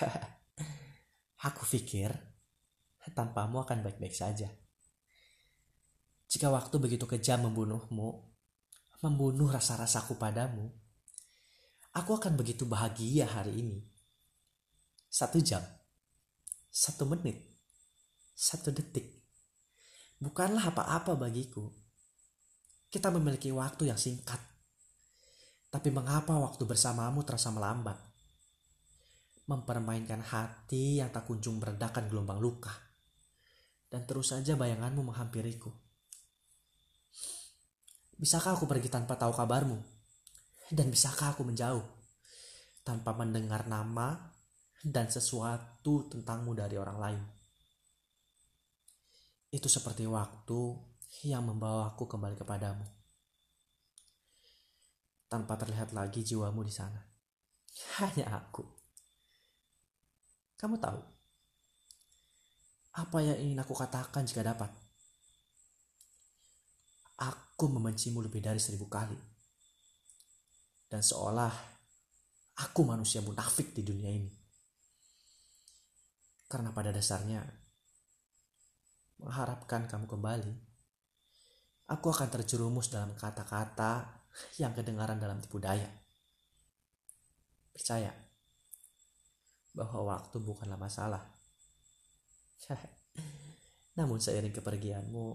Aku pikir tanpamu akan baik-baik saja. Jika waktu begitu kejam membunuhmu, membunuh rasa-rasaku padamu, aku akan begitu bahagia hari ini. Satu jam, satu menit, satu detik, bukanlah apa-apa bagiku. Kita memiliki waktu yang singkat, tapi mengapa waktu bersamamu terasa melambat? Mempermainkan hati yang tak kunjung meredakan gelombang luka. Dan terus saja bayanganmu menghampiriku. Bisakah aku pergi tanpa tahu kabarmu? Dan bisakah aku menjauh tanpa mendengar nama dan sesuatu tentangmu dari orang lain? Itu seperti waktu yang membawa aku kembali kepadamu. Tanpa terlihat lagi jiwamu di sana. Hanya aku. Kamu tahu apa yang ingin aku katakan jika dapat? Aku membencimu lebih dari seribu kali. Dan seolah aku manusia munafik di dunia ini. Karena pada dasarnya, mengharapkan kamu kembali, aku akan terjerumus dalam kata-kata yang kedengaran dalam tipu daya. Percaya bahwa waktu bukanlah masalah. Namun seiring kepergianmu,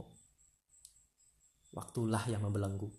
waktulah yang membelenggu.